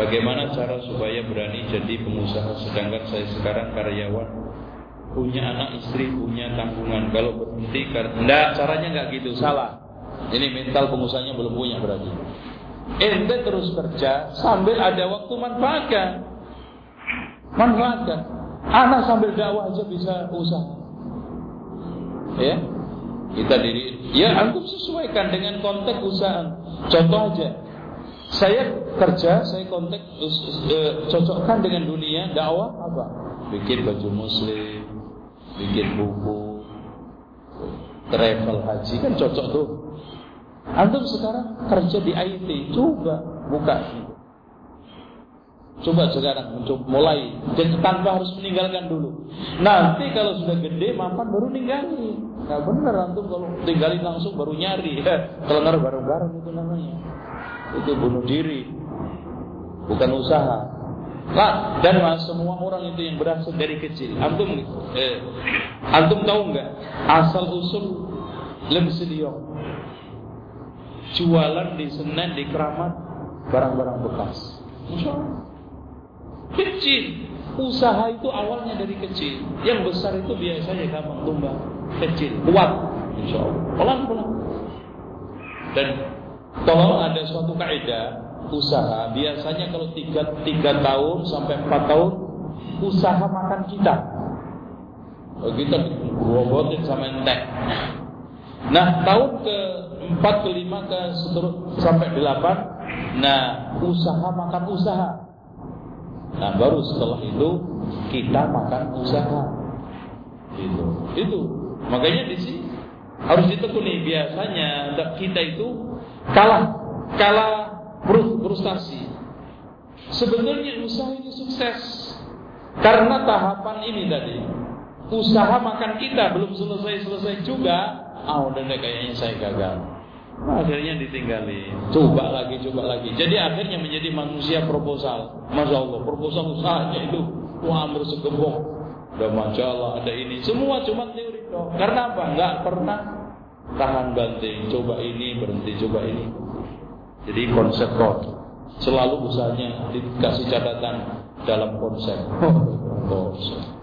Bagaimana cara supaya berani jadi pengusaha sedangkan saya sekarang karyawan punya anak istri punya tanggungan? Kalau berhenti karena caranya nggak gitu salah. Ini mental pengusahanya belum punya berarti. Ente terus kerja sambil ada waktu manfaatkan. Manfaatkan. Anak sambil dakwah aja bisa usaha. Ya? Kita diri ya antum sesuaikan dengan konteks usaha. Contoh aja saya kerja saya konteks uh, cocokkan dengan dunia dakwah apa? Bikin baju muslim bikin buku travel haji kan cocok tuh. Antum sekarang kerja di IT coba buka Coba sekarang untuk mulai dan tanpa harus meninggalkan dulu. Nanti kalau sudah gede mapan baru ninggalin. Nah benar antum kalau tinggalin langsung baru nyari. Kelengar bareng-bareng itu namanya. Itu bunuh diri. Bukan usaha. Nah, dan mas, semua orang itu yang berasal dari kecil. Antum eh, antum tahu nggak asal usul lemsiliong jualan di Senen di Keramat barang-barang bekas. Insya. Kecil. Usaha itu awalnya dari kecil. Yang besar itu biasanya gampang tumbang. Kecil, kuat. Insya Allah. Pelan-pelan. Dan tolong ada suatu kaidah usaha. Biasanya kalau tiga, tiga tahun sampai empat tahun usaha makan kita. Oh, kita robotin sama entek. Nah tahun ke empat ke lima ke seterus sampai delapan, nah usaha makan usaha. Nah baru setelah itu kita makan usaha. Itu, itu. Makanya di sini harus ditekuni biasanya kita itu kalah kalah frustasi. Sebetulnya usaha ini sukses karena tahapan ini tadi. Usaha makan kita belum selesai-selesai juga, ah udah deh kayaknya saya gagal. Akhirnya ditinggali. Coba lagi, coba lagi. Jadi akhirnya menjadi manusia proposal. Masya Allah, proposal usahanya itu wah segembok. Ada majalah, ada ini. Semua cuma teori. Karena apa? Enggak pernah tahan banting. Coba ini, berhenti, coba ini. Jadi konsep kok. Selalu usahanya dikasih catatan dalam konsep. konsep.